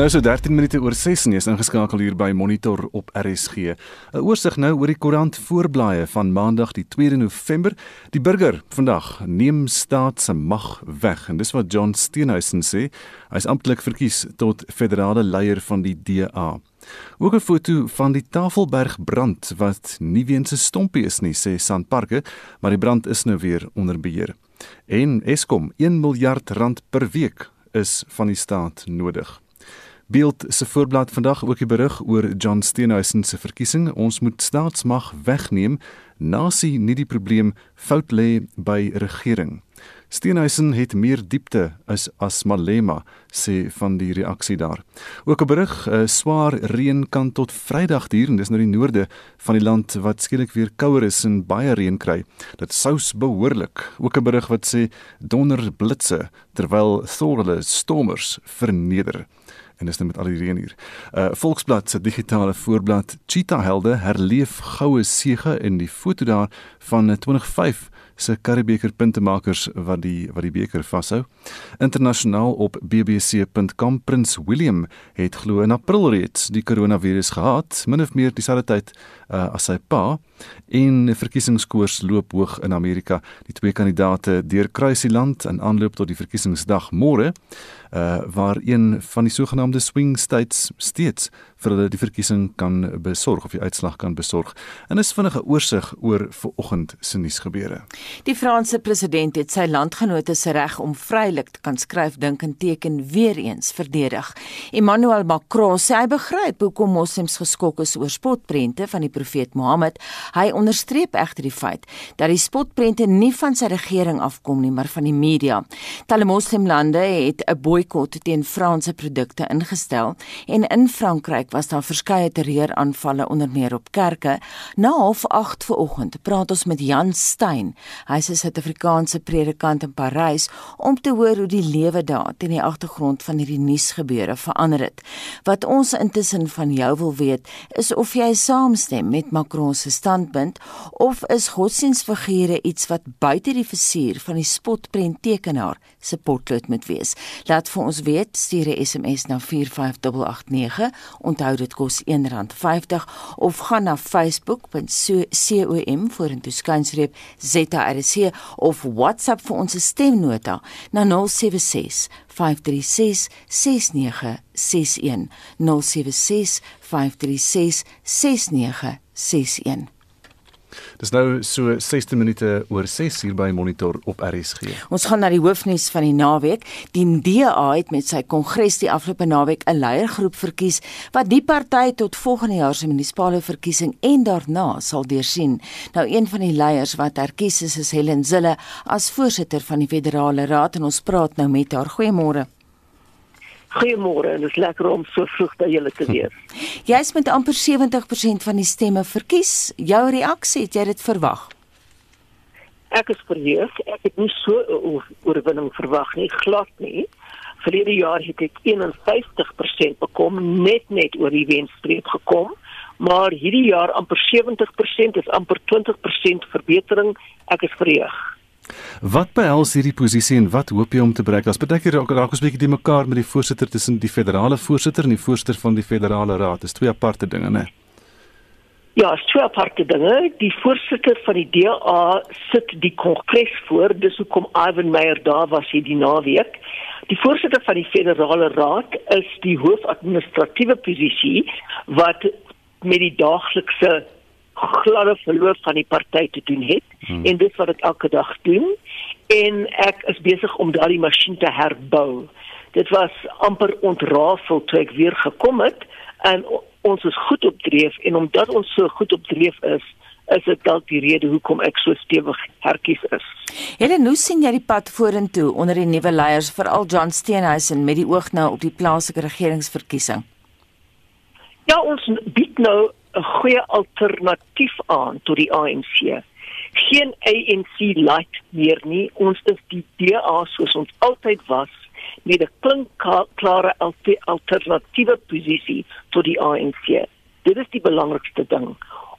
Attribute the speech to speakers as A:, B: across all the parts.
A: nou so 13 minute oor 6 en is ingeskakel hier by Monitor op RSG. 'n Oorsig nou oor die koerant voorblaaie van Maandag die 2 November. Die burger vandag neem staat se mag weg en dis wat John Steenhuisen sê. Hy is amptelik verkies tot federale leier van die DA. Ook 'n foto van die Tafelberg brand wat nie weens 'n stompie is nie, sê Sanparke, maar die brand is nou weer onder beheer. En Eskom 1 miljard rand per week is van die staat nodig. Beeld se voorblad vandag ook die berig oor John Steenhuisen se verkiesing. Ons moet staatsmag wegneem. Nasie nie die probleem, fout lê by regering. Steenhuisen het meer diepte as as Malema sê van die reaksie daar. Ook 'n berig, 'n swaar reën kan tot Vrydag duur en dis nou die noorde van die land wat skielik weer kouer is en baie reën kry. Dit sous behoorlik. Ook 'n berig wat sê donder blitse terwyl Thorle stormers verneder en dis net nou met al die reën hier. Uh Volksblad se digitale voorblad Cheetah Helde herleef goue sege in die foto daar van 2005 se Karibeker puntemakers wat die wat die beker vashou. Internasionaal op bbc.com Prins William het glo in April reeds die koronavirus gehad, min of meer dieselfde tyd uh, as sy pa en verkiesingskoers loop hoog in Amerika. Die twee kandidate deurkruis die land in aanloop tot die verkiesingsdag môre, uh, waar een van die sogenaamde swing states steeds vir hulle die verkiesing kan besorg of die uitslag kan besorg. En is vinnige oorsig oor vanoggend se nuusgebeure.
B: Die Franse president het sy landgenote se reg om vrylik te kan skryf, dink en teken weer eens verdedig. Emmanuel Macron sê hy begryp hoekom moslems geskok is oor spotprente van die profeet Mohammed. Hy onderstreep egter die feit dat die spotprente nie van sy regering afkom nie, maar van die media. Talle moslimlande het 'n boikot teen Franse produkte ingestel en in Frankryk was daar verskeie terreuraanvalle onder meer op kerke. Na 08:30 vanoggend praat ons met Jan Stein. Hy's 'n Suid-Afrikaanse predikant in Parys om te hoor hoe die lewe daar teen die agtergrond van hierdie nuusgebeure verander het. Wat ons intussen van jou wil weet, is of jy saamstem met Macron se standpunt of is godsdienstfigure iets wat buite die vizier van die spotprent tekenaar se potlood moet wees. Laat vir ons weet, stuur 'n SMS na 45889 onthou dit kos R1.50 of gaan na facebook.com vorentoe skynstreep ZRC of WhatsApp vir ons stemnota na 076 536 6961 076 536 6961
A: Dis nou so 16 minute oor 6 hier by Monitor op RSG.
B: Ons gaan na die hoofnuus van die naweek. Die DA het met sy kongres die afgelope naweek 'n leiergroep verkies wat die party tot volgende jaar se munisipale verkiesing en daarna sal deursien. Nou een van die leiers wat herkies is, is Helen Zille as voorsitter van die Federale Raad en ons praat nou met haar. Goeiemôre.
C: Goeiemôre, dit is lekker om so vroeg by julle te wees.
B: Jy's met amper 70% van die stemme verkies. Jou reaksie, het jy dit verwag?
C: Ek is verheug. Ek het nie so 'n oorwinning verwag nie, glad nie. Verlede jaar het ek 51% bekom, net net oor die wenstreep gekom, maar hierdie jaar amper 70% is amper 20% verbetering. Ek is verheug.
A: Wat behels hierdie posisie en wat hoop jy om te bereik? As baie keer raak ons 'n bietjie die mekaar met die voorsitter tussen die federale voorsitter en die voorsitter van die federale raad. Dis twee aparte dinge, né?
C: Ja, is twee aparte dinge. Die voorsitter van die DA sit die kongres voor, dis hoekom Ivan Meyer daar was hierdie naweek. Die voorsitter van die federale raad is die hoofadministratiewe posisie wat met die daaglikse gladde verloop van die party te doen het hmm. en dit wat ek elke dag doen en ek is besig om daardie masjien te herbou. Dit was amper ontrafel toe ek weer gekom het en ons is goed op dreef en omdat ons so goed op dreef is is dit dalk die rede hoekom ek so stewig herkies is.
B: Helen, hoe sien jy die pad vorentoe onder die nuwe leiers, veral John Steenhuisen met die oog nou op die plaaslike regeringsverkiesing?
C: Ja, ons bied nou 'n goeie alternatief aan tot die ANC. Geen ANC light meer nie. Ons is die DA soos ons altyd was met 'n klinkklare alternatiewe posisie tot die ANC. Dit is die belangrikste ding.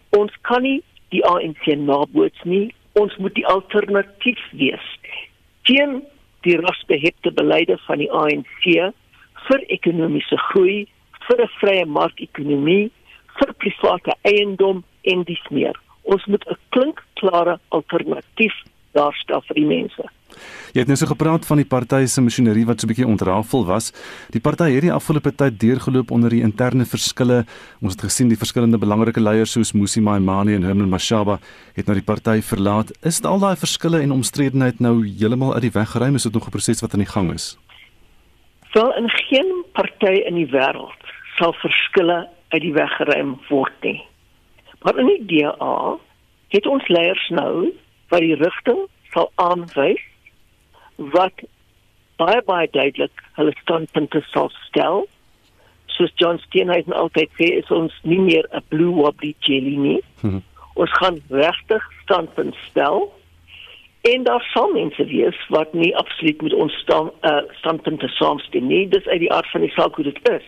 C: Ons kan nie die ANC naboots nie. Ons moet die alternatief wees teen die rasbehepte beleide van die ANC vir ekonomiese groei, vir 'n vrye markekonomie, vir private eiendom en dis meer. Ons moet 'n klinkklare alternatief daarstel vir die mense.
A: Jy het nou so gepraat van die party se masjinerie wat so 'n bietjie ontrafel was. Die party het die afgelope tyd deurgeloop onder die interne verskille. Ons het gesien die verskillende belangrike leiers soos Musi Maimane en Herman Mashaba het nou die party verlaat. Is al daai verskille en omstredenheid nou heeltemal uit die weg geruim? Is dit nog 'n proses wat aan die gang is?
C: Wel in geen party in die wêreld sal verskille uit die weg geruim word nie. Maar in die DA het ons leiers nou wat die rigting sal aanwys wat baie baie duidelik hulle standpunte sal stel. Soos John Steenhuisen altyd sê, is ons nie meer 'n blue wobbly jelly nie. Hmm. Ons gaan regtig standpunt stel. En daar sal mense wees wat nie absoluut met ons stand, uh, standpunte saamstem nie. Dis uit die aard van die saak hoe dit is.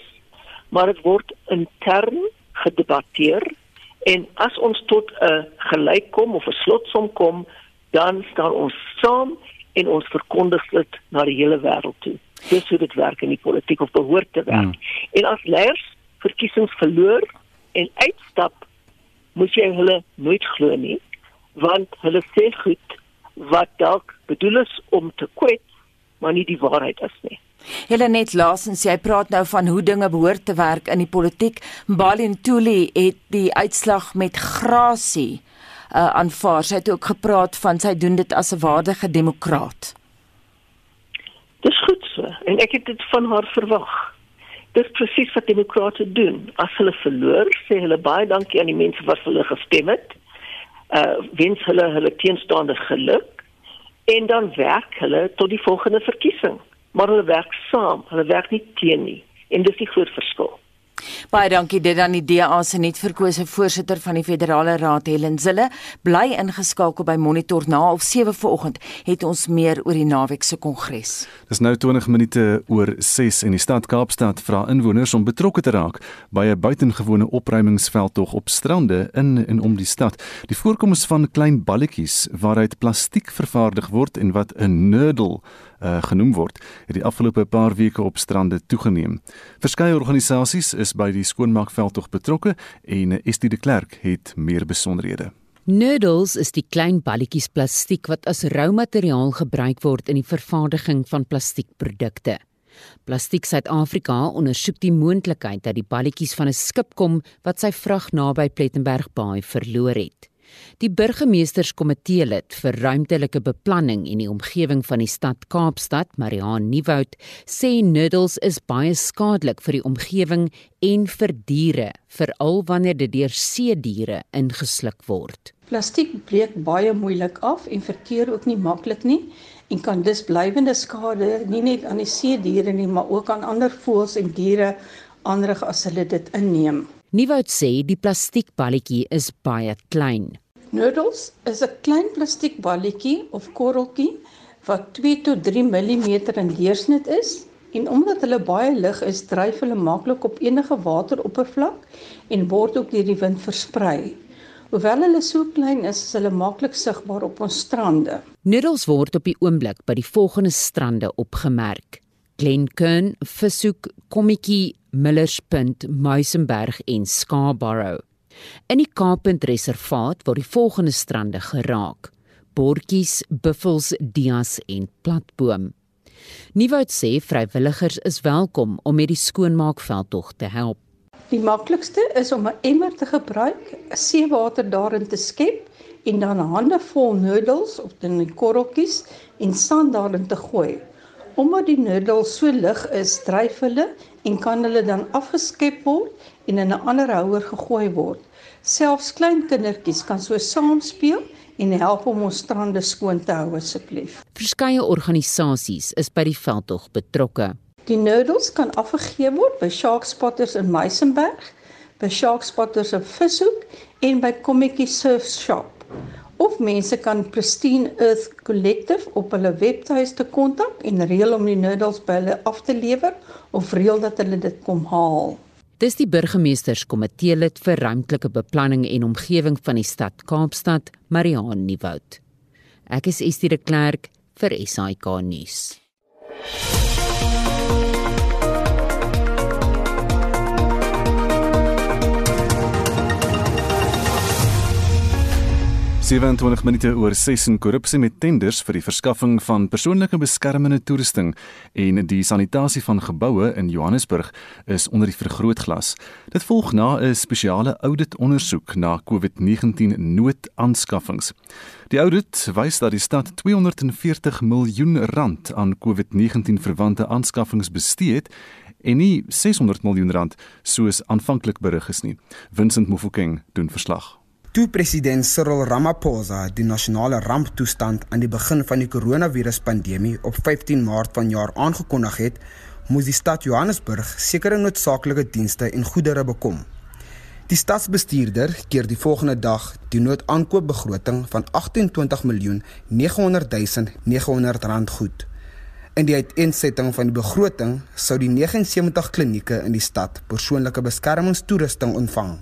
C: Maar dit word intern gedebatteer en as ons tot 'n gelyk kom of 'n slotsom kom, dan staan ons saam en ons verkondig dit na die hele wêreld toe. Dis hoe dit werk in die politiek of behoort te werk. Mm. En as leiers verkiesings verloor en uitstap, moet jy hulle nooit glo nie, want hulle sê goed wat dalk bedoel is om te kwet, maar nie die waarheid is nie.
B: Helenet Laasens, jy praat nou van hoe dinge behoort te werk in die politiek. Mbali Ntuli het die uitslag met grasie uh, aanvaar. Sy het ook gepraat van sy doen dit as 'n waardige demokraat.
C: Dis goed so en ek het dit van haar verwag. Dis presies wat demokrate doen. As hulle verloor, sê hulle baie dankie aan die mense wat vir hulle gestem het. Uh wens hulle hulle teenstaande geluk en dan werk hulle tot die volgende verkiesing. Maar hulle werk saam, hulle werk nie teen nie en dis die groot verskil.
B: Baie dankie dit aan die DA se nuutverkose voorsitter van die Federale Raad Helen Zille. Bly ingeskakel by Monitor na half 7 vanoggend het ons meer oor die naweek se kongres.
A: Dis nou 20 minute oor 6 en die stad Kaapstad vra inwoners om betrokke te raak by 'n buitengewone opruimingsveldtog op strande in en om die stad. Die voorkoms van klein balletjies waaruit plastiek vervaardig word en wat 'n nurdle uh, genoem word, het die afgelope paar weke op strande toegeneem. Verskeie organisasies is by die skoonmaakveld tog betrokke en Estie de Klerk het meer besonderhede.
D: Noodles is die klein balletjies plastiek wat as roumateriaal gebruik word in die vervaardiging van plastiekprodukte. Plastiek Suid-Afrika ondersoek die moontlikheid dat die balletjies van 'n skip kom wat sy vrag naby Plettenberg Baai verloor het. Die burgemeesterskomitee lid vir ruimtelike beplanning en die omgewing van die stad Kaapstad, Mariaan Nieuwoud, sê noodles is baie skadelik vir die omgewing en vir diere, veral wanneer dit deur see diere ingesluk word.
E: Plastiek breek baie moeilik af en verteer ook nie maklik nie en kan dus blywende skade nie net aan die see diere nie, maar ook aan ander voëls en diere aanrig as hulle dit inneem.
D: Nieuwoud sê die plastiekballetjie is baie klein.
E: Noodles is 'n klein plastiekballetjie of korreltjie wat 2 tot 3 mm in deursnit is en omdat hulle baie lig is, dryf hulle maklik op enige wateroppervlak en word ook deur die wind versprei. Hoewel hulle so klein is, is hulle maklik sigbaar op ons strande.
D: Noodles word op die oomblik by die volgende strande opgemerk: Glenkern, Vishoek, Kommetjie, Millerspunt, Muizenberg en Scarborough. In die Kaappunt Reservaat word die volgende strande geraak: Bortjies, Buffels, Dias en Platboom. Nieuwoud sê vrywilligers is welkom om met die skoonmaakveldtog te help.
E: Die maklikste is om 'n emmer te gebruik, seewater daarin te skep en dan hande vol noedels of dan korreltjies en sand daarin te gooi. Omdat die noedels so lig is, dryf hulle en kan hulle dan afgeskep word en in 'n ander houer gegooi word. Selfs klein kindertjies kan so saam speel en help om ons strande skoon te hou asseblief.
D: Verskeie organisasies is by die veldtog betrokke.
E: Die noodles kan afgegee word by Shark Spotters in Meisenberg, by Shark Spotters in Vishoek en by Kommetjie Surf Shop of mense kan Pristine Earth Collective op hulle webtuiste kontak en reël om die noodles by hulle af te lewer of reël dat hulle dit kom haal.
D: Dis die burgemeesterskomitee lid vir ruimtelike beplanning en omgewing van die stad Kaapstad, Mariaan Nieuwoud. Ek is Estie de Klerk vir SAK nuus.
A: 27 minute oor 6 in korrupsie met tenders vir die verskaffing van persoonlike beskermende toerusting en die sanitasie van geboue in Johannesburg is onder die vergrootglas. Dit volg na 'n spesiale audit ondersoek na COVID-19 noodaanskaffings. Die audit wys dat die stad 240 miljoen rand aan COVID-19 verwante aanskaffings bestee het en nie 600 miljoen rand soos aanvanklik berig is nie. Vincent Mofokeng doen verslag.
F: Toe president Cyril Ramaphosa die nasionale ramptoestand aan die begin van die koronaviruspandemie op 15 Maart vanjaar aangekondig het, moes die stad Johannesburg sekere noodsaaklike dienste en goedere bekom. Die stadsbestuurder keer die volgende dag die noodaankoopbegroting van 28 miljoen 900 900 rand goed. In die uiteensetting van die begroting sou die 79 klinieke in die stad persoonlike beskermingstoerusting ontvang.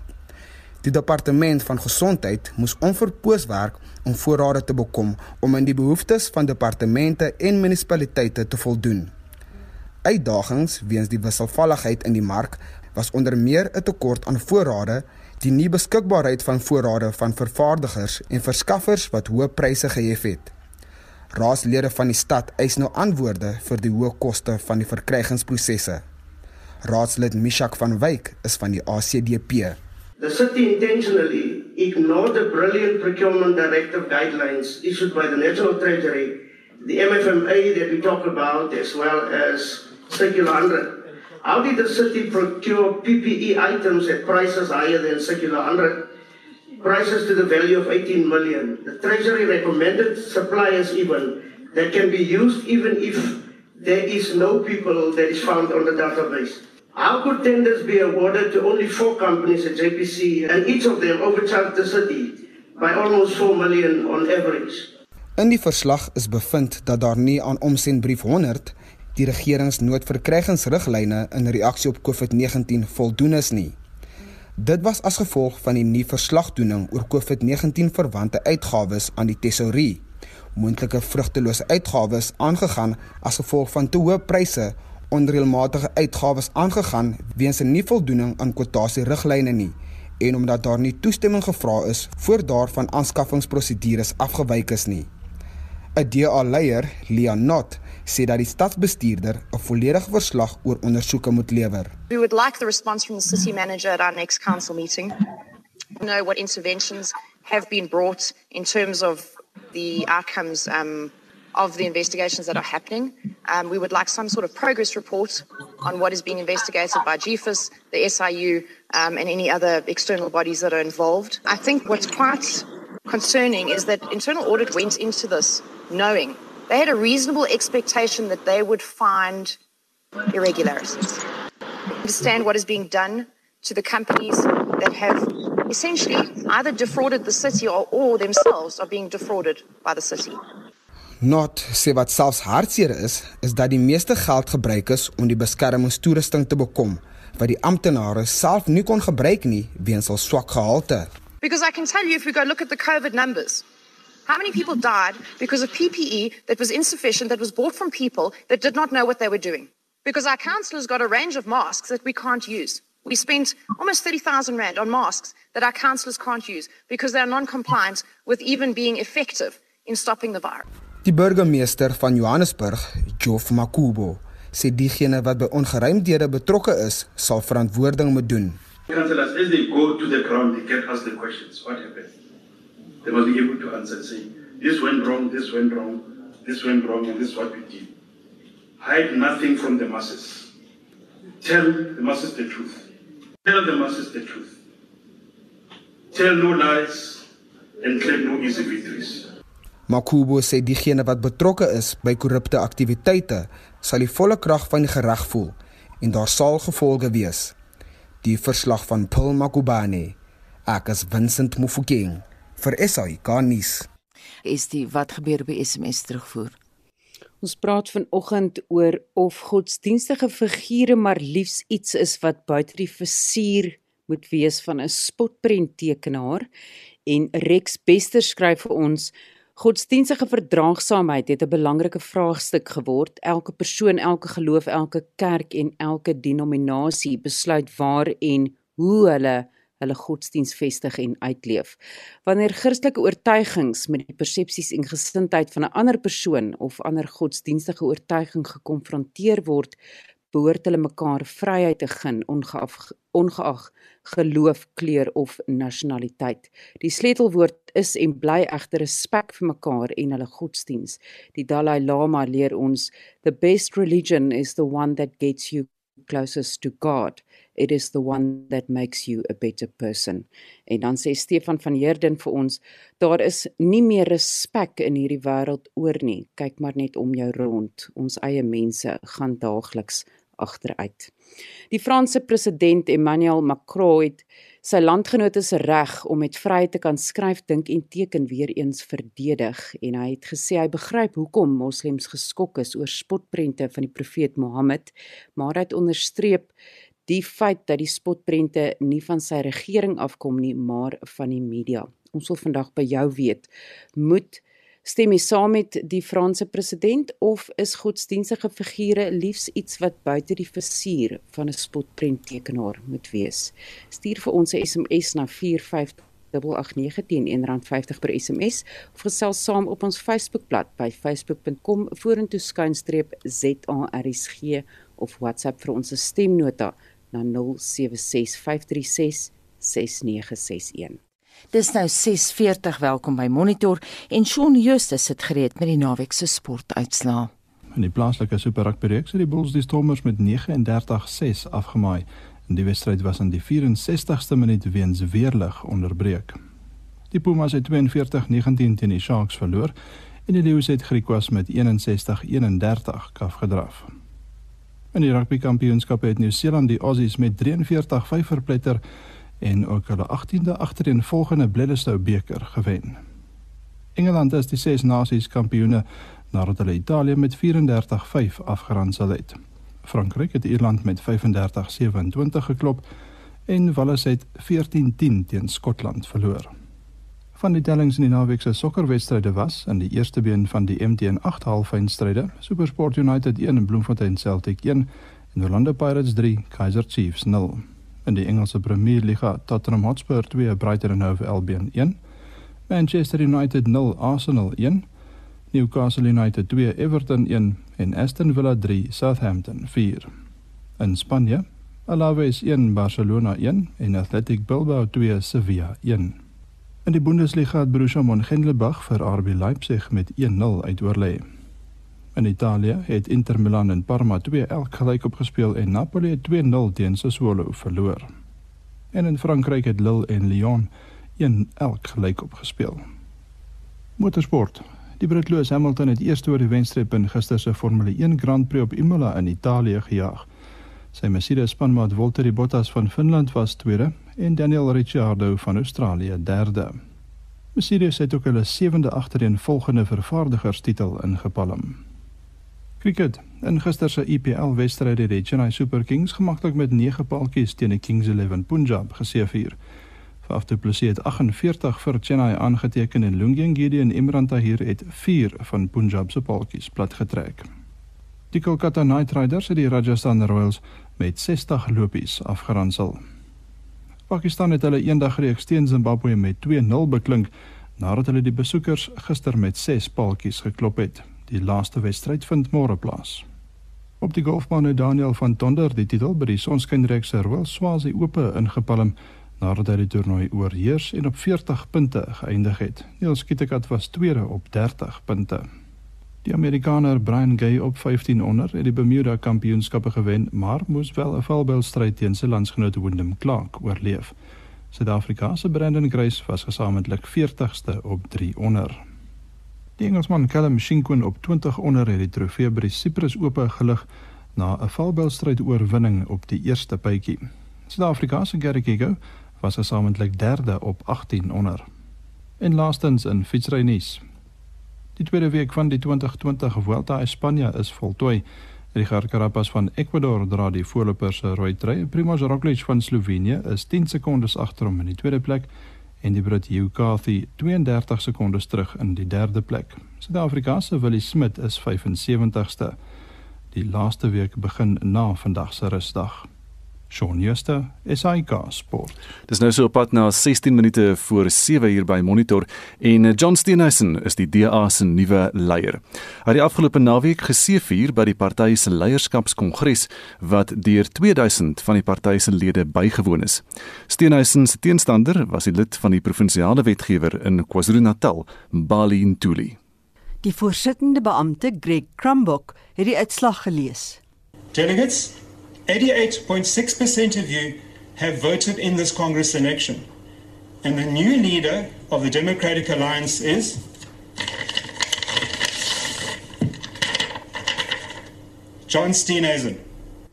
F: Die departement van gesondheid moes onverpoos werk om voorrade te bekom om aan die behoeftes van departemente en munisipaliteite te voldoen. Uitdagings weens die wisselvalligheid in die mark was onder meer 'n tekort aan voorrade, die nie beskikbaarheid van voorrade van vervaardigers en verskaffers wat hoë pryse gehef het. Raadslede van die stad eis nou antwoorde vir die hoë koste van die verkrygingsprosesse. Raadslid Mishak van Wyk is van die ACDP.
G: The city intentionally ignored the brilliant procurement directive guidelines issued by the National Treasury, the MFMA that we talk about, as well as Circular 100. How did the city procure PPE items at prices higher than Circular 100? Prices to the value of 18 million. The Treasury recommended suppliers even that can be used even if there is no people that is found on the database. How could tenders be awarded to only four companies at JPC and each of them overcharged the city by almost 4 million on average?
F: In die verslag is bevind dat daar nie aan omsendbrief 100 die regeringsnoodverkrygingsriglyne in reaksie op COVID-19 voldoen is nie. Dit was as gevolg van die nuwe verslagdoening oor COVID-19 verwante uitgawes aan die tesourie. Moontlike vrugtelose uitgawes aangegaan as gevolg van te hoë pryse onreëlmatige uitgawes aangegaan weens 'n nie voldoening aan kwotasie riglyne nie en omdat daar nie toestemming gevra is voor daarvan aanskaffingsprosedures afgewyk is nie. 'n DA-leier, Leonot, sê dat die stadsbestuurder 'n volledige verslag oor ondersoeke moet lewer.
H: We would like the response from the city manager at our next council meeting. Know what interventions have been brought in terms of the outcomes um of the investigations that are happening. Um, we would like some sort of progress report on what is being investigated by GFIS, the SIU, um, and any other external bodies that are involved. I think what's quite concerning is that internal audit went into this knowing they had a reasonable expectation that they would find irregularities. Understand what is being done to the companies that have essentially either defrauded the city or, or themselves are being defrauded by the city.
F: Not sê wat selfs hartseer is, is dat die meeste geld gebruik is om die beskermingstoerusting te bekom wat die amptenare self nie kon gebruik nie weens hul swak gehalte.
H: Because I can tell you if we go look at the COVID numbers, how many people died because of PPE that was insufficient that was bought from people that did not know what they were doing? Because our councillors got a range of masks that we can't use. We spent almost 30,000 rand on masks that our councillors can't use because they are non-compliant with even being effective in stopping the virus.
F: Die burgemeester van Johannesburg, Jof Makubo, sê diegene wat by ongeruimdhede betrokke is, sal verantwoording moet doen.
I: Councillors, as they go to the ground, they get asked the questions. What happened? They must be able to answer and say, this went wrong, this went wrong, this went wrong, and this is what we did. Hide nothing from the masses. Tell the masses the truth. Tell the masses the truth. Tell no lies and claim no easy victories.
F: Makubo sê diegene wat betrokke is by korrupte aktiwiteite sal die volle krag van die reg voel en daar sal gevolge wees. Die verslag van Paul Makubane, ek is Vincent Mufokeng vir SAI Garnis.
B: Is die wat gebeur by SMS terugvoer?
J: Ons praat vanoggend oor of godsdienstige figure maar liefs iets is wat buite die versier moet wees van 'n spotprenttekenaar en Rex Bester skryf vir ons Godsdienstige verdraagsaamheid het 'n belangrike vraagstuk geword. Elke persoon, elke geloof, elke kerk en elke denominasie besluit waar en hoe hulle hulle godsdiens vestig en uitleef. Wanneer Christelike oortuigings met die persepsies en gesindheid van 'n ander persoon of ander godsdienstige oortuiging gekonfronteer word, behoort hulle mekaar vryheid te gun ongeag ongeag geloof, kleur of nasionaliteit. Die sleutelwoord is en bly egter respek vir mekaar en hulle godsdiens. Die Dalai Lama leer ons, the best religion is the one that gets you closest to God. It is the one that makes you a better person. En dan sê Stefan van Heerden vir ons, daar is nie meer respek in hierdie wêreld oor nie. Kyk maar net om jou rond. Ons eie mense gaan daagliks agteruit. Die Franse president Emmanuel Macron het sy landgenote se reg om met vryheid te kan skryf, dink en teken weer eens verdedig en hy het gesê hy begryp hoekom moslems geskok is oor spotprente van die profeet Mohammed, maar hy het onderstreep die feit dat die spotprente nie van sy regering afkom nie, maar van die media. Ons wil vandag by jou weet, moet Stem jy saam met die Franse president of is godsdienstige figure liefs iets wat buite die versier van 'n spotprenttekenaar moet wees? Stuur vir ons 'n SMS na 45889 R1.50 per SMS of gesels saam op ons Facebookblad by facebook.com vorentoe skuinstreep ZARSG of WhatsApp vir ons stemnota na 076536 6961.
B: Dis nou 6:40 welkom by Monitor en Shaun Justus sit gereed met die naweek se sportuitslae.
K: In die plaaslike Super Rugby reeks het die Bulls die Stormers met 39-6 afgemaai en die wedstryd was in die 64ste minuut weens weerlig onderbreek. Die Pumas het 42-19 teen die Sharks verloor en die Lions het Griquas met 61-31 afgedraf. In die rugby kampioenskap het Nieu-Seeland die Aussies met 43-5 verpletter en ook hulle 18de agtereenvolgende Bledisloe beker gewen. Engeland is die ses nasies kampioene nadat hulle Italië met 34-5 afgeronsel het. Frankryk het Ierland met 35-27 geklop en Wales het 14-10 teen Skotland verloor. Van die tellings in die naweek se sokkerwedstryde was in die eerste been van die MTN 8 halffinale SuperSport United 1 en Bloemfontein Celtic 1 en Orlando Pirates 3 Kaizer Chiefs 0 in die Engelse Premier Liga Tottenham Hotspur 2 Brighton and Hove Albion 1 Manchester United 0 Arsenal 1 Newcastle United 2 Everton 1 en Aston Villa 3 Southampton 4 In Spanje Alaves 1 Barcelona 1 en Athletic Bilbao 2 Sevilla 1 In die Bundesliga het Borussia Mönchengladbach vir RB Leipzig met 1-0 uitoorlê. In Italië het Inter Milan en Parma 2 elk gelyk opgespeel en Napoli het 2-0 teen Sassuolo verloor. En in Frankryk het Lille en Lyon 1 elk gelyk opgespeel. Motorsport. Die Brit Lewis Hamilton het eers oor die wenstreep in gister se Formule 1 Grand Prix op Imola in Italië gejaag. Sy Mercedes spanmaat Valtteri Bottas van Finland was tweede en Daniel Ricciardo van Australië derde. Mercedes het ook hulle sewende agtereenvolgende vervaardigerstitel ingepalm. Cricket. In gister se IPL wedstryd het die Chennai Super Kings gemaklik met 9 paaltjies teen die Kings 11 Punjab geseëvier. Faf du Plessis het 48 vir Chennai aangeteken en Lungi Ngidi en Imran Tahir het 4 van Punjab se paaltjies platgetrek. Die Kolkata Knight Riders het die Rajasthan Royals met 60 lopies afgeronsel. Pakistan het hulle eendagreeks teen Zimbabwe met 2-0 beklink nadat hulle die besoekers gister met 6 paaltjies geklop het. Die laaste wedstryd vind môre plaas. Op die golfbaan het Daniel van Tonder die titel by die Sonskynreeks se Royal Swazi Ope ingepalm nadat hy die toernooi oorheers en op 40 punte geëindig het. Niels Kitekat was tweede op 30 punte. Die Amerikaner Brian Gay op 15 onder het die Bermuda Kampioenskappe gewen, maar moes wel 'n valbylstryd teen sy landsgenoot Wyndham Clark oorleef. Suid-Afrika se Brandon Grace was gesamentlik 40ste op 3 onder. Die Engelsman Callum Shinkwin op 20 onder het die trofee by die Cyprus Ope gelig na 'n valbylstryd oorwinning op die eerste bytjie. Suid-Afrika se Gary Kigo was gesamentlik derde op 18 onder. En laastens in fietsry nuus. Die tweede week van die 2020 Vuelta a España is voltooi. Richard Carapaz van Ecuador dra die voorloper se rooi trui. Primož Roglič van Slovenië is 10 sekondes agter hom in die tweede plek en die Brit Hugh Carthy 32 sekondes terug in die derde plek. Suid-Afrika se Willie Smit is 75ste. Die laaste week begin na vandag se rusdag. Shaun Schuster, SAK Sport.
A: Dis nou so op pad na 16 minute voor 7 uur by Monitor en eh, John Steenhuisen is die DA se nuwe leier. Hy het die afgelope naweek geseëvier by die party se leierskapskongres wat deur 2000 van die party se lede bygewoon is. Steenhuisen se teenstander was die lid van die provinsiale wetgewer in KwaZulu-Natal, Mbali Ntuli.
L: Die voorsittende beampte, Greg Crumbok, het die uitslag gelees.
M: Delegates 88.6% of you have voted in this Congress election. And the new leader of the Democratic Alliance is. John Steenhuisen.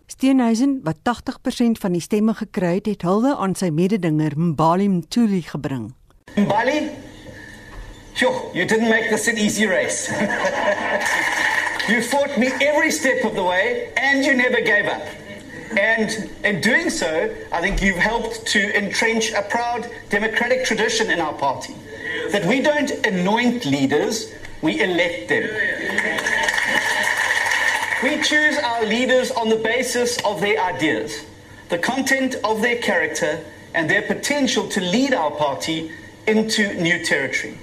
L: Steenhuisen, wat 80% van die stemme gekry het, het hulde aan sy mededinger Mbali Mtuli gebring.
N: Mbali? Phew, you didn't make this an easy race. you fought me every step of the way and you never gave up. And in doing so, I think you've helped to entrench a proud democratic tradition in our party that we don't anoint leaders, we elect them. We choose our leaders on the basis of their ideas, the content of their character, and their potential to lead our party into new territory.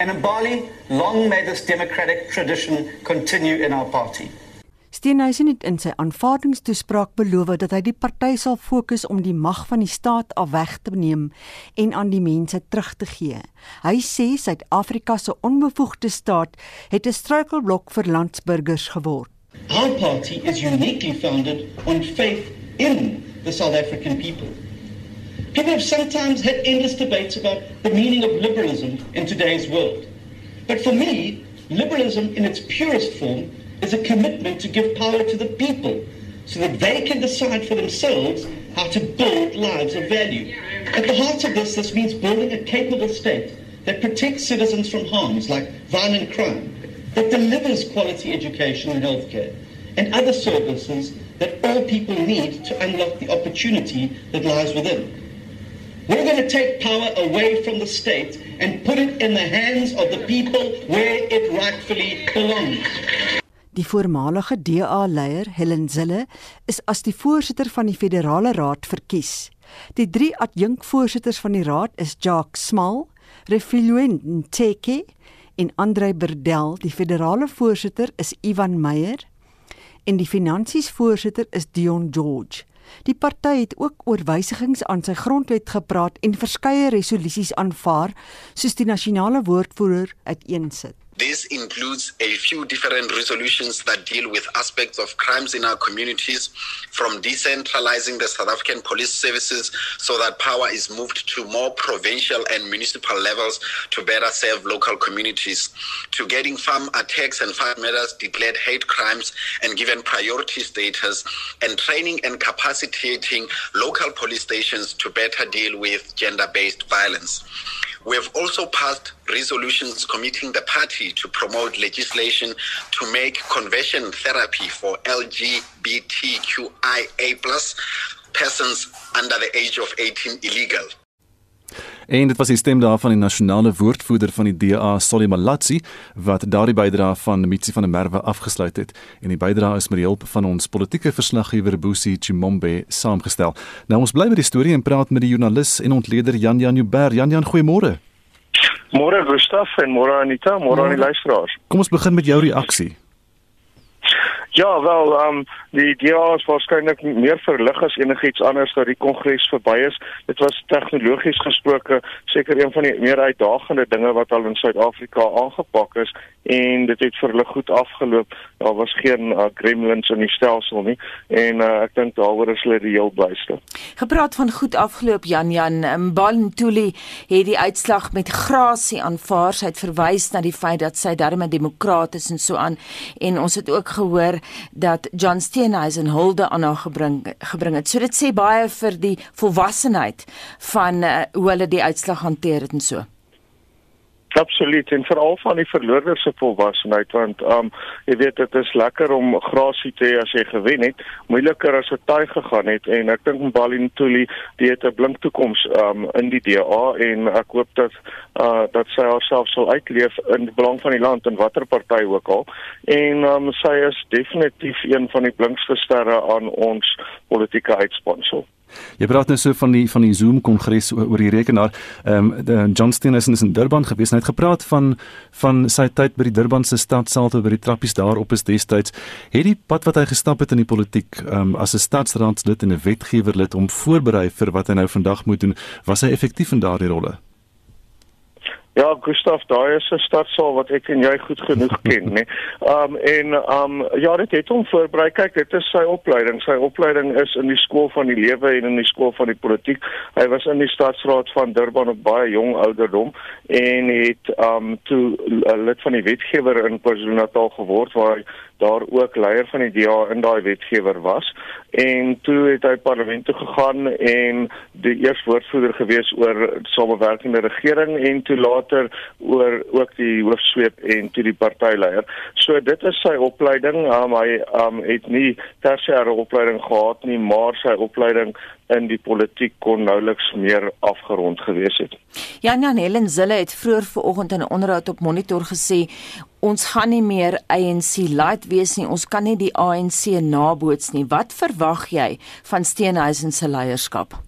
N: And in Bali, long may this democratic tradition continue in our party.
L: Steenhuisen het in sy aanvaardingstoespraak beloof dat hy die party sal fokus om die mag van die staat af weg te neem en aan die mense terug te gee. Hy sê Suid-Afrika se onbevoegde staat het 'n struikelblok vir landsburgers geword.
N: Our party is uniquely founded on faith in the South African people. People have sometimes had endless debates about the meaning of liberalism in today's world. But for me, liberalism in its purest form is a commitment to give power to the people so that they can decide for themselves how to build lives of value. At the heart of this, this means building a capable state that protects citizens from harms like violent crime, that delivers quality education and healthcare, and other services that all people need to unlock the opportunity that lies within. We're going to take power away from the state and put it in the hands of the people where it rightfully belongs.
L: Die voormalige DA-leier, Helen Zille, is as die voorsitter van die Federale Raad verkies. Die drie adjunkvoorsitters van die raad is Jacques Smal, Refiluen Nteke en Andre Berdel. Die federale voorsitter is Ivan Meyer en die finansiesvoorsitter is Dion George. Die party het ook oor wysigings aan sy grondwet gepraat en verskeie resolusies aanvaar, soos die nasionale woordvoerder uiteensit.
O: This includes a few different resolutions that deal with aspects of crimes in our communities, from decentralizing the South African police services so that power is moved to more provincial and municipal levels to better serve local communities, to getting farm attacks and farm murders declared hate crimes and given priority status, and training and capacitating local police stations to better deal with gender based violence. We have also passed resolutions committing the party to promote legislation to make conversion therapy for LGBTQIA plus persons under the age of 18 illegal.
A: En dit was die stem daarvan die nasionale woordvoerder van die DA, Solly Malatsi, wat daardie bydrae van Mitsi van der Merwe afgesluit het. En die bydrae is met die hulp van ons politieke verslaggewer Busi Chimombe saamgestel. Nou ons bly by die storie en praat met die joernalis en ontleder Jan Jan Uber. Jan Jan, goeiemôre.
P: Môre Gustaf en môre Anita, môre aan die luisteraars.
A: Kom ons begin met jou reaksie.
P: Ja, wel, ehm um, die DA is waarskynlik meer verlig as enigiets anders dat die kongres verby is. Dit was tegnologies gesproke seker een van die meer uitdagende dinge wat al in Suid-Afrika aangepak is en dit het vir hulle goed afgeloop. Daar was geen uh, gremlins in die stelsel nie en uh, ek dink daaroor is hulle die heel blyste.
B: Gepraat van goed afgeloop Jan Jan Mbantuli het die uitslag met grasie aanvaar. Sy het verwys na die feit dat sy darme demokraties en so aan en ons het ook gehoor dat John Steenhuisen hulde aan haar gebring gebring het. So dit sê baie vir die volwassenheid van uh, hoe hulle die uitslag hanteer het en so.
P: Absoluut en veral van die verloorders se volwassenheid want um jy weet dit is lekker om grasie te hê as jy gewen het, moeiliker as wat taai gegaan het en ek dink Mbali Ntuli die het 'n blink toekoms um in die DA en ek hoop dat uh dat sy haarself sal uitleef in belang van die land en watter party ook al en um sy is definitief een van die blinkste sterre aan ons politieke uitsponsel.
A: Jy praat nou so van die van die Zoom kongres oor, die rekenaar. Ehm um, John Steenhuisen is in Durban gewees en hy het gepraat van van sy tyd by die Durbanse stadsaal toe by die trappies daar op is destyds. Het die pad wat hy gestap het in die politiek ehm um, as 'n stadsraadslid en 'n wetgewer lid om voorberei vir wat hy nou vandag moet doen, was hy effektief in daardie rolle?
P: Ja, Gustaf, daai is 'n stadsaal wat ek en jy goed genoeg ken, né? Nee. Um en um ja, dit het hom voorberei. Kyk, dit is sy opleiding. Sy opleiding is in die skool van die lewe en in die skool van die politiek. Hy was in die stadsraad van Durban op baie jong ouderdom en het um toe lid van die wetgewer in KwaZulu-Natal geword waar hy daar ook leier van die DA in daai wetgewer was en toe het hy parlement toe gegaan en die eerste woordvoerder gewees oor samewerkende regering en toe later oor ook die hoofsweep en toe die partyleier. So dit is sy opleiding. Um, hy um, het nie tersiêre opleiding gehad nie, maar sy opleiding in die politiek kon nouliks meer afgerond gewees het.
B: Jan Jan Helen Zille het vroeër vanoggend in 'n onderhoud op Monitor gesê ons gaan nie meer ANC light wees nie, ons kan nie die ANC naboots nie. Wat verwag jy van Steenhuisen se leierskap?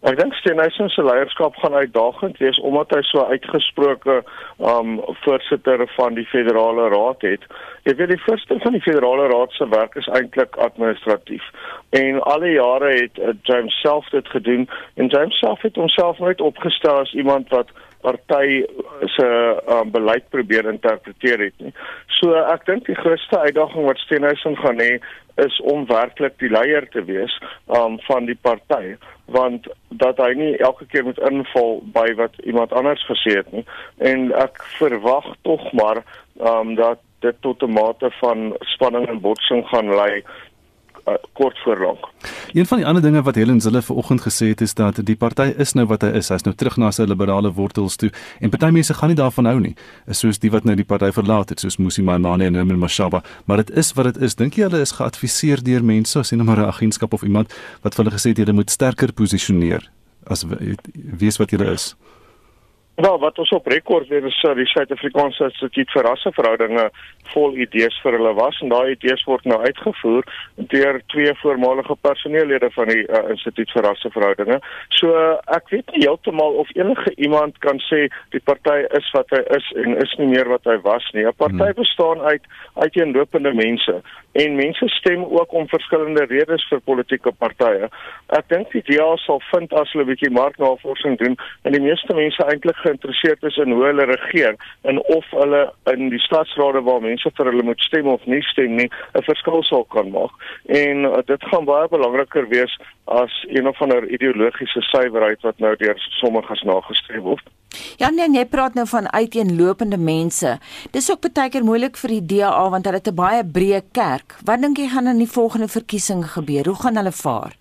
P: Ek dink Steenhuisen se leierskap gaan uitdagend wees omdat hy so uitgesproke um voorsitter van die federale raad het. Jy weet die voorsitter van die federale raad se werk is eintlik administratief. En alle jare het uh, James self dit gedoen en James self het homself nooit opgestel as iemand wat party se um, beleid probeer interpreteer het nie. So ek dink die grootste uitdaging wat Steenhuisen gaan hê is om werklik die leier te wees um, van die party want dat hy nie elke keer moet inval by wat iemand anders gesê het nie en ek verwag tog maar um, dat dit tot 'n mate van spanning en botsing gaan lei uh, kort voor lank.
A: Een van die ander dinge wat Helen Zille vanoggend gesê het is dat die party is nou wat hy is. Hy's nou terug na sy liberale wortels toe en party mense gaan nie daarvan hou nie. Is soos die wat nou die party verlaat het, soos Musi Maimane en Herman Mashaba, maar dit is wat dit is. Dink jy hulle is geadviseer deur mense, jy nou maar 'n agentskap of iemand wat vir hulle gesê het jy moet sterker posisioneer as wees wat jy is?
P: Nou, wat ons op rekord weer is die Suid-Afrikaanse Instituut vir Rasseverhoudinge vol idees vir hulle was en daai idees word nou uitgevoer deur twee voormalige personeellede van die uh, Instituut vir Rasseverhoudinge. So uh, ek weet nie heeltemal of enige iemand kan sê die party is wat hy is en is nie meer wat hy was nie. 'n Party hmm. bestaan uit uiteenlopende mense en mense stem ook om verskillende redes vir politieke partye. Ek dink die DA sal vind as hulle 'n bietjie marknavorsing doen en die meeste mense eintlik geïnteresseerd is in hoe hulle regeer en of hulle in die stadsrade waar mense vir hulle moet stem of nie stem nie 'n verskil sal kan maak. En uh, dit gaan baie belangriker wees as een of ander ideologiese suiwerheid wat nou deur sommiges nagestreef word.
B: Ja nee, jy praat nou van uiteenlopende mense. Dis ook baie keer moeilik vir die DA want hulle het 'n baie breë kerk. Wat dink jy gaan in die volgende verkiesing gebeur? Hoe gaan hulle vaar?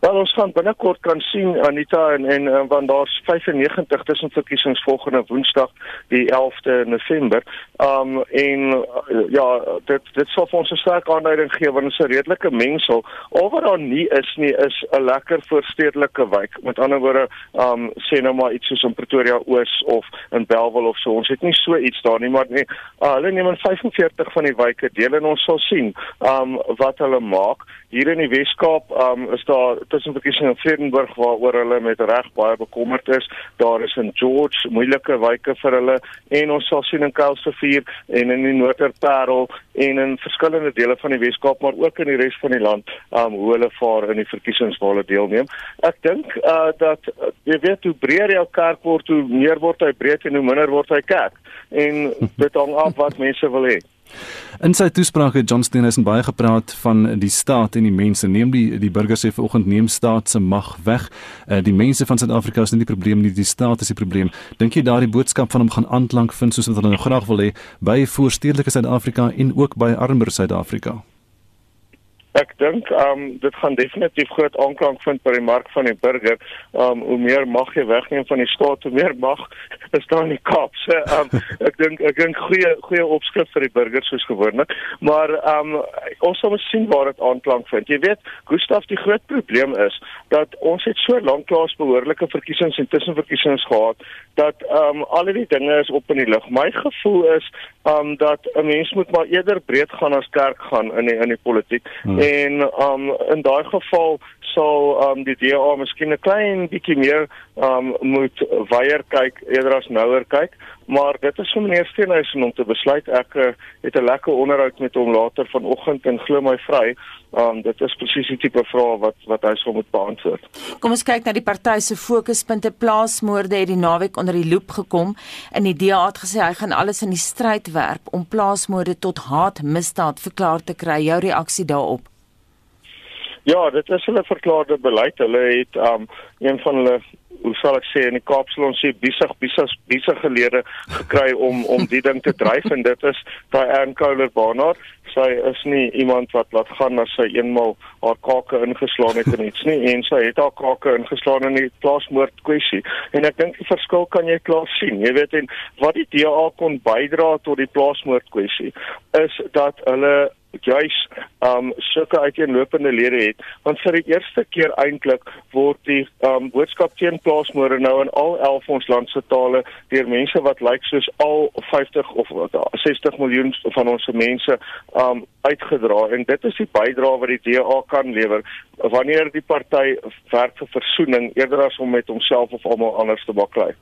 P: Wel ons gaan binnekort kan sien Anita en en uh, want daar's 95 tussen verkiesings volgende Woensdag die 11de November. Um en uh, ja, dit dit sal vir ons 'n sterk aanduiding gee want ons is 'n redelike mengsel. Al wat daar nie is nie is 'n lekker voorstedelike wijk. Met ander woorde, um sê nou maar iets soos in Pretoria Oos of in Bellville of so. Ons het nie so iets daar nie, maar nee, uh, hulle neem in 45 van die wyke deel en ons sal sien um wat hulle maak. Hier in die Weskaap um is daar tussen verkiesing in Vredenburg waaroor hulle met reg baie bekommerd is. Daar is in George moeilike wyke vir hulle en ons sal sien in Kuilsrivier en in die Noorderparel en in verskillende dele van die Weskaap maar ook in die res van die land um hoe hulle vaar in die verkiesings waar hulle deelneem. Ek dink uh dat uh, jy weet hoe breër jou kerk word, hoe meer word hy breed en hoe minder word hy kerk. En dit hang af wat mense wil hê.
A: In sy toespraak het John Steenhuisen baie gepraat van die staat en die mense. Neem die die burgers sê vanoggend neem staat se mag weg. Uh, die mense van Suid-Afrika is nie die probleem nie, die staat is die probleem. Dink jy daardie boodskap van hom gaan aanklank vind soos wat hulle nou graag wil hê by voorstedelike Suid-Afrika en ook by armer Suid-Afrika?
P: Ek dink um dit gaan definitief groot aanklank vind by die mark van die burger. Um hoe meer mag jy wegneem van die staat, hoe meer mag is daar in die Kaap. So um ek dink ek dink goeie goeie opskrif vir die burger soos gewoonlik. Maar um ons sal sien waar dit aanklank vind. Jy weet, Gustaf, die groot probleem is dat ons het so lank klaar behoorlike verkiesings en tussenverkiesings gehad dat um al die dinge is op in die lug. My gevoel is um dat 'n mens moet maar eerder breed gaan as kerk gaan in die, in die politiek. Hmm. En um in daai geval sal um die DA miskien 'n klein bietjie meer um moet weier kyk eerder as nouer kyk. Maar dit is vir meneer Steenhuisen om te besluit. Ek uh, het 'n lekker onderhoud met hom later vanoggend en glo my vry. Um dit is presies die tipe vrae wat wat hy sou moet beantwoord.
B: Kom ons kyk na die party se fokuspunte. Plaasmoorde het die naweek onder die loep gekom. In die DA het gesê hy gaan alles in die stryd werp om plaasmoorde tot haatmisdaad verklaar te kry. Jou reaksie daarop?
P: Ja, dit is hulle verklaarde beleid. Hulle het um een van hulle hoe sal ek sê in die Kaapsel ons sê besig besig besig gelede gekry om om die ding te dryf en dit is daai Ann Kohler Barnard. Sy is nie iemand wat laat gaan as sy eenmal haar kake ingeslaan het en iets nie en sy het haar kake ingeslaan in die plaasmoord kwessie. En ek dink die verskil kan jy klaar sien. Jy weet en wat die DA kon bydra tot die plaasmoord kwessie is dat hulle juis um sulke uiteenlopende lede het want vir die eerste keer eintlik word die um boodskap teen plaasmoorde nou in al 11 ons land se tale deur mense wat lyk soos al 50 of 60 miljoen van ons mense um uitgedra en dit is die bydrae wat die DA kan lewer wanneer die party werk vir versoening eerder as om met homself of almal anders te baklei.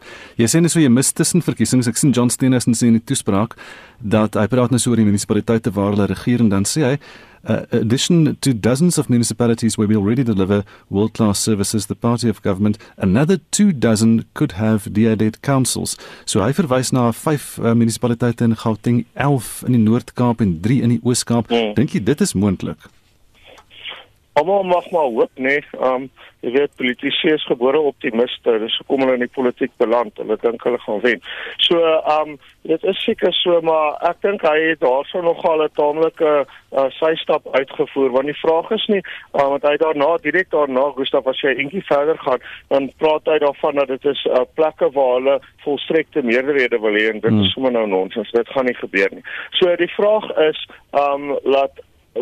A: Jy sê net so jy mis tussen verkiesings. Ek sien John Steenhuisen sê in die toespraak dat hy praat nou so oor die munisipaliteite waar hulle regeer en dan sê hy uh, addition to dozens of municipalities where we already deliver world class services the party of government another two dozen could have DA-led councils. So hy verwys na vyf uh, munisipaliteite in Gauteng 11 in die Noord-Kaap en 3 in die Oos-Kaap. Hmm. dink jy dit is moontlik
P: Almal mag maar hoop, nee. Um jy weet politici is gebore optimiste. Dis hoekom hulle in die politiek beland. Hulle dink hulle gaan wen. So um dit is seker so, maar ek dink hy het daarso nogal 'n taamlike uh, sy stap uitgevoer want die vraag is nie uh, want hy daarna direk daarna Gustaf as jy eentjie verder gaan, dan praat hy daarvan dat dit is uh, plekke waar hulle volstrekte meerderhede wil hê en dit hmm. is sommer nou nonsens. Dit gaan nie gebeur nie. So die vraag is um laat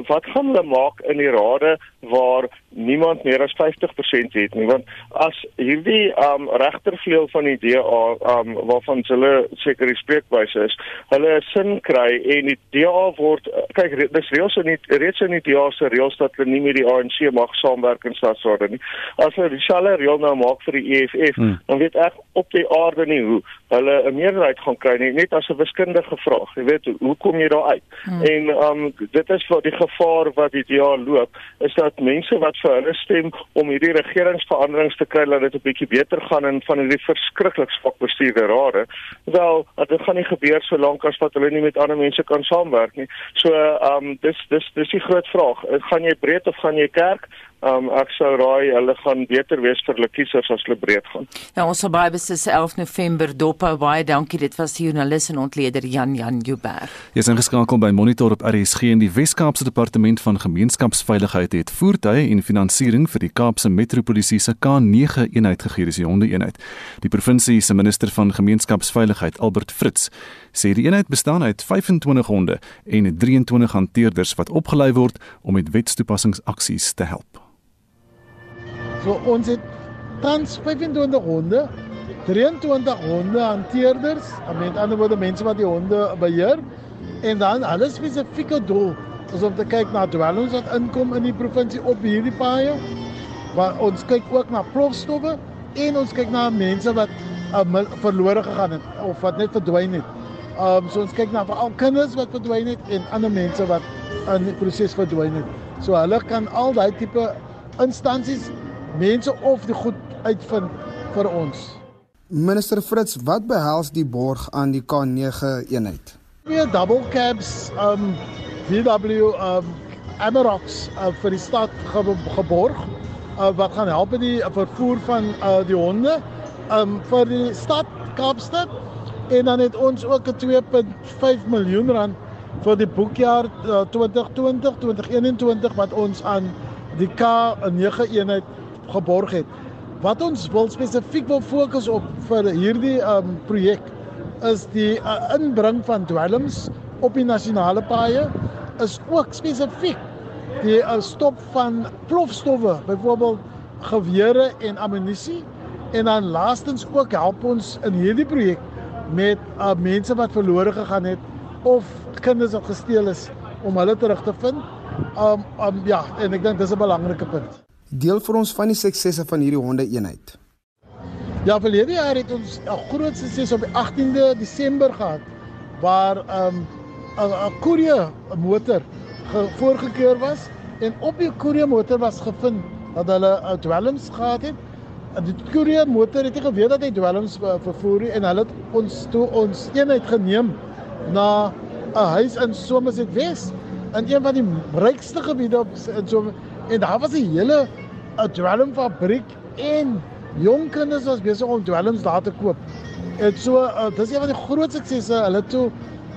P: wat gaan hulle maak in die rade waar niemand meer as 50% het nie want as hierdie um regtervleuel van die DA um waarvan hulle seker die spreekwyse is hulle sin kry en die DA word kyk dis reeds in die reeds in die DA se reëls dat hulle nie met die ANC mag saamwerk in stadsorde nie as hulle dieselfde reël nou maak vir die EFF hmm. dan weet ek op die aarde nie hoe hulle 'n meerderheid gaan kry nie net as 'n wiskundige vraag jy weet hoe kom jy daar uit hmm. en um dit is vir die gevaar wat die DA loop is dat mense wat vir hulle stem om hierdie regeringsveranderings te kry dat dit 'n bietjie beter gaan in van hierdie verskriklik swak bestuurde rade. Wel, dit gaan nie gebeur solank as wat hulle nie met ander mense kan saamwerk nie. So, ehm um, dis dis dis die groot vraag. Gaan jy breed of gaan jy kerk? Um, ek sou raai hulle gaan beter wees vir hulle kiesers as hulle breed gaan.
B: Ja, ons sal baie beslis 11 November dop hou. Baie dankie. Dit was die joernalis en ontleder Jan Jan Jubber.
A: Jy is ingeskakel by Monitor op RSG en die Wes-Kaapse Departement van Gemeenskapsveiligheid het voertuie en finansiering vir die Kaapse Metropolisie se K9 eenheid gegee, dis die honde eenheid. Die provinsie se minister van Gemeenskapsveiligheid, Albert Fritz, sê die eenheid bestaan uit 25 honde en 23 hanteerders wat opgelei word om met wetstoepassingsaksies te help.
Q: So ons het tans 25 honde, 23 honde hanteerders, met ander woorde mense wat die honde beheer en dan alles spesifieke doel is om te kyk na dwelms wat inkom in die provinsie op hierdie paaie. Maar ons kyk ook na plofstowwe en ons kyk na mense wat uh, verlore gegaan het of wat net verdwyn het. Um so ons kyk na veral kinders wat verdwyn het en ander mense wat in die proses verdwyn het. So hulle kan al daai tipe instansies mense of die goed uitvind vir ons.
F: Minister Fritz, wat behels die borg aan die K9 eenheid?
Q: Weer double cabs um VW um Amarocks uh, vir die stad ge geborg uh, wat gaan help met die vervoer van uh, die honde um vir die stad Kaapstad en dan het ons ook 'n 2.5 miljoen rand vir die boekjaar uh, 2020 2021 wat ons aan die K9 eenheid geborg het. Wat ons wil spesifiek wil fokus op vir hierdie um projek is die uh, inbring van dwelms op die nasionale paaie is ook spesifiek die uh, stop van plofstowwe, byvoorbeeld gewere en ammunisie en dan laastens ook help ons in hierdie projek met uh, mense wat verlore gegaan het of kinders wat gesteel is om hulle terug te vind. Um um ja, en ek dink dis 'n belangrike punt.
F: Deel vir ons van die suksesse van hierdie honde eenheid.
Q: Ja, verlede jaar het ons 'n groot sukses op die 18de Desember gehad waar um 'n koerier motor voorgekeur was en op die koerier motor was gevind dat hulle 'n dwelms gehad het die koerier motor het nie geweet dat hy dwelms vervoer nie en hulle het ons toe ons eenheid geneem na 'n huis in Somerset Wes in een van die rykste gebiede op in so en daar was 'n hele 'n dwelmfabriek en jong kinders was besig om dwelms daar te koop. En so uh, dis een van die groot suksesse hulle toe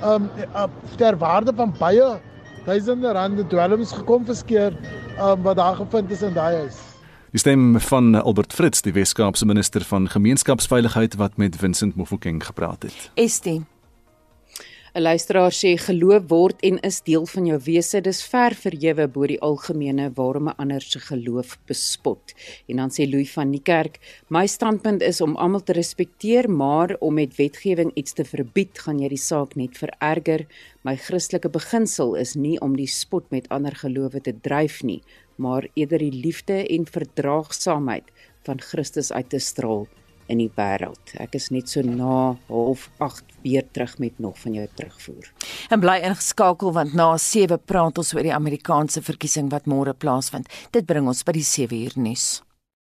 Q: um uh, ter waarde van baie duisende rande dwelms gekom verskeer um, wat daar gevind is in daai huis.
A: Die stem van Albert Fritz, die Weskaapse minister van gemeenskapsveiligheid wat met Vincent Mofokeng gepraat het.
B: Estie
J: 'n Luisteraar sê geloof word en is deel van jou wese. Dis ver verhewe bo die algemene waarom 'n ander se geloof bespot. En dan sê Louis van die kerk, my standpunt is om almal te respekteer, maar om met wetgewing iets te verbied, gaan jy die saak net vererger. My Christelike beginsel is nie om die spot met ander gelowe te dryf nie, maar eerder die liefde en verdraagsaamheid van Christus uit te straal in die wêreld. Ek is net so na half 8 weer terug met nog van jou terugvoer.
B: En bly ingeskakel want na 7 praat ons oor die Amerikaanse verkiesing wat môre plaasvind. Dit bring ons by die 7 uur nuus.